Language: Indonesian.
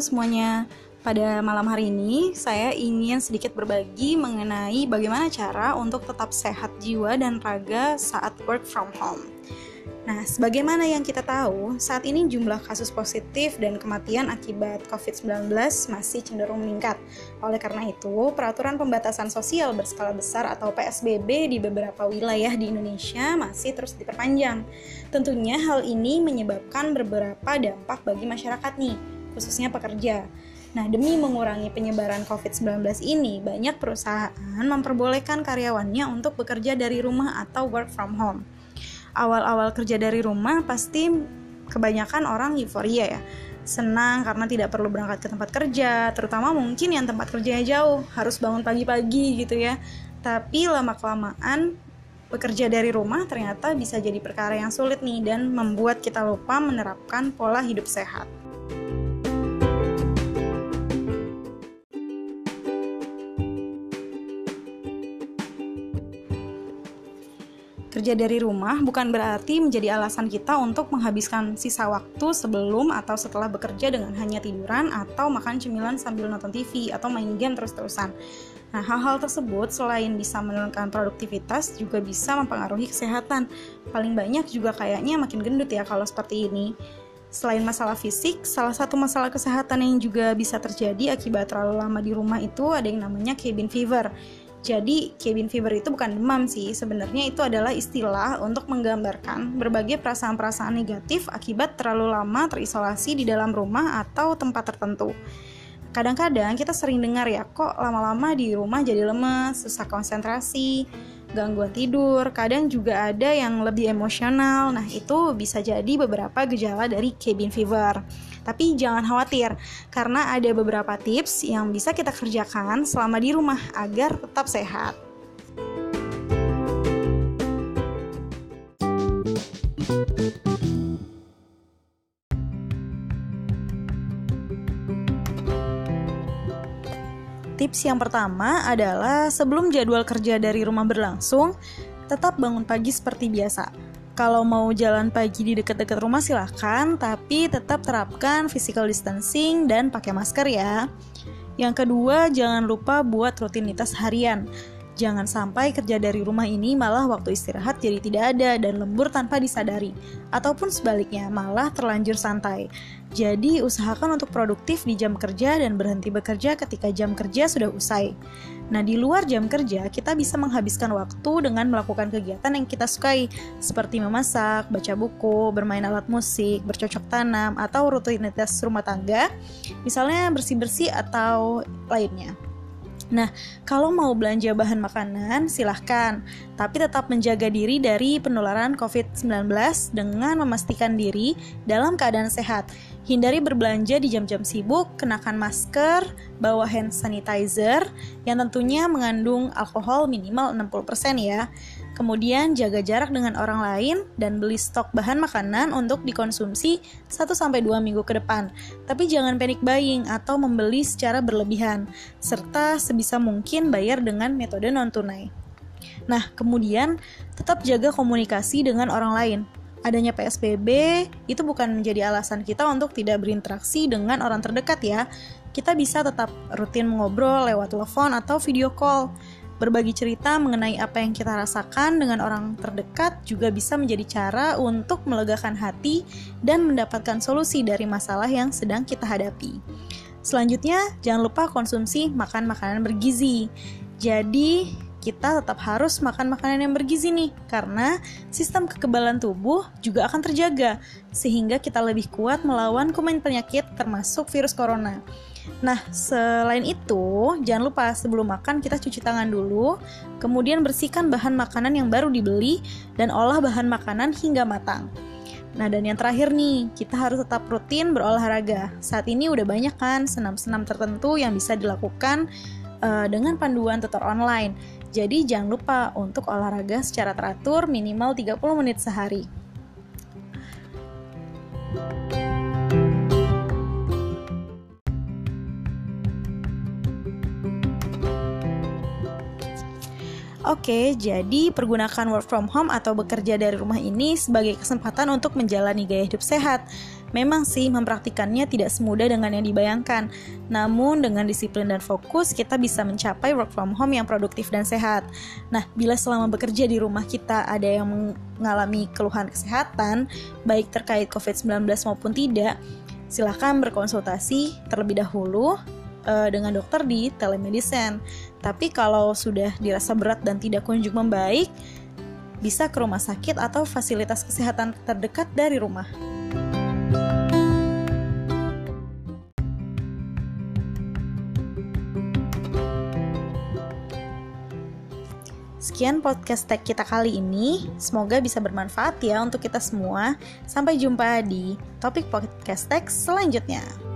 semuanya. Pada malam hari ini, saya ingin sedikit berbagi mengenai bagaimana cara untuk tetap sehat jiwa dan raga saat work from home. Nah, sebagaimana yang kita tahu, saat ini jumlah kasus positif dan kematian akibat COVID-19 masih cenderung meningkat. Oleh karena itu, peraturan pembatasan sosial berskala besar atau PSBB di beberapa wilayah di Indonesia masih terus diperpanjang. Tentunya hal ini menyebabkan beberapa dampak bagi masyarakat nih, khususnya pekerja. Nah, demi mengurangi penyebaran COVID-19 ini, banyak perusahaan memperbolehkan karyawannya untuk bekerja dari rumah atau work from home awal-awal kerja dari rumah pasti kebanyakan orang euforia ya senang karena tidak perlu berangkat ke tempat kerja terutama mungkin yang tempat kerjanya jauh harus bangun pagi-pagi gitu ya tapi lama kelamaan bekerja dari rumah ternyata bisa jadi perkara yang sulit nih dan membuat kita lupa menerapkan pola hidup sehat. Kerja dari rumah bukan berarti menjadi alasan kita untuk menghabiskan sisa waktu sebelum atau setelah bekerja dengan hanya tiduran atau makan cemilan sambil nonton TV atau main game terus-terusan. Nah, hal-hal tersebut selain bisa menurunkan produktivitas juga bisa mempengaruhi kesehatan. Paling banyak juga kayaknya makin gendut ya kalau seperti ini. Selain masalah fisik, salah satu masalah kesehatan yang juga bisa terjadi akibat terlalu lama di rumah itu ada yang namanya cabin fever jadi cabin fever itu bukan demam sih, sebenarnya itu adalah istilah untuk menggambarkan berbagai perasaan-perasaan negatif akibat terlalu lama terisolasi di dalam rumah atau tempat tertentu. Kadang-kadang kita sering dengar ya, kok lama-lama di rumah jadi lemes, susah konsentrasi, gangguan tidur, kadang juga ada yang lebih emosional. Nah, itu bisa jadi beberapa gejala dari cabin fever. Tapi jangan khawatir, karena ada beberapa tips yang bisa kita kerjakan selama di rumah agar tetap sehat. Tips yang pertama adalah sebelum jadwal kerja dari rumah berlangsung, tetap bangun pagi seperti biasa kalau mau jalan pagi di dekat-dekat rumah silahkan, tapi tetap terapkan physical distancing dan pakai masker ya. Yang kedua, jangan lupa buat rutinitas harian. Jangan sampai kerja dari rumah ini malah waktu istirahat jadi tidak ada dan lembur tanpa disadari, ataupun sebaliknya malah terlanjur santai. Jadi, usahakan untuk produktif di jam kerja dan berhenti bekerja ketika jam kerja sudah usai. Nah, di luar jam kerja, kita bisa menghabiskan waktu dengan melakukan kegiatan yang kita sukai, seperti memasak, baca buku, bermain alat musik, bercocok tanam, atau rutinitas rumah tangga, misalnya bersih-bersih atau lainnya. Nah, kalau mau belanja bahan makanan, silahkan. Tapi tetap menjaga diri dari penularan COVID-19 dengan memastikan diri dalam keadaan sehat. Hindari berbelanja di jam-jam sibuk, kenakan masker, bawa hand sanitizer yang tentunya mengandung alkohol minimal 60% ya. Kemudian jaga jarak dengan orang lain dan beli stok bahan makanan untuk dikonsumsi 1-2 minggu ke depan. Tapi jangan panic buying atau membeli secara berlebihan, serta sebisa mungkin bayar dengan metode non-tunai. Nah, kemudian tetap jaga komunikasi dengan orang lain. Adanya PSBB itu bukan menjadi alasan kita untuk tidak berinteraksi dengan orang terdekat ya. Kita bisa tetap rutin mengobrol lewat telepon atau video call. Berbagi cerita mengenai apa yang kita rasakan dengan orang terdekat juga bisa menjadi cara untuk melegakan hati dan mendapatkan solusi dari masalah yang sedang kita hadapi. Selanjutnya, jangan lupa konsumsi makan makanan bergizi. Jadi, kita tetap harus makan makanan yang bergizi nih karena sistem kekebalan tubuh juga akan terjaga sehingga kita lebih kuat melawan kuman penyakit termasuk virus corona. Nah, selain itu, jangan lupa sebelum makan kita cuci tangan dulu, kemudian bersihkan bahan makanan yang baru dibeli, dan olah bahan makanan hingga matang. Nah, dan yang terakhir nih, kita harus tetap rutin berolahraga. Saat ini udah banyak kan senam-senam tertentu yang bisa dilakukan uh, dengan panduan tutor online. Jadi jangan lupa untuk olahraga secara teratur minimal 30 menit sehari. Oke, jadi pergunakan work from home atau bekerja dari rumah ini sebagai kesempatan untuk menjalani gaya hidup sehat. Memang sih mempraktikannya tidak semudah dengan yang dibayangkan. Namun dengan disiplin dan fokus kita bisa mencapai work from home yang produktif dan sehat. Nah, bila selama bekerja di rumah kita ada yang mengalami keluhan kesehatan, baik terkait COVID-19 maupun tidak, silakan berkonsultasi terlebih dahulu uh, dengan dokter di telemedicine. Tapi kalau sudah dirasa berat dan tidak kunjung membaik, bisa ke rumah sakit atau fasilitas kesehatan terdekat dari rumah. Sekian podcast tag kita kali ini. Semoga bisa bermanfaat ya untuk kita semua. Sampai jumpa di topik podcast tag selanjutnya.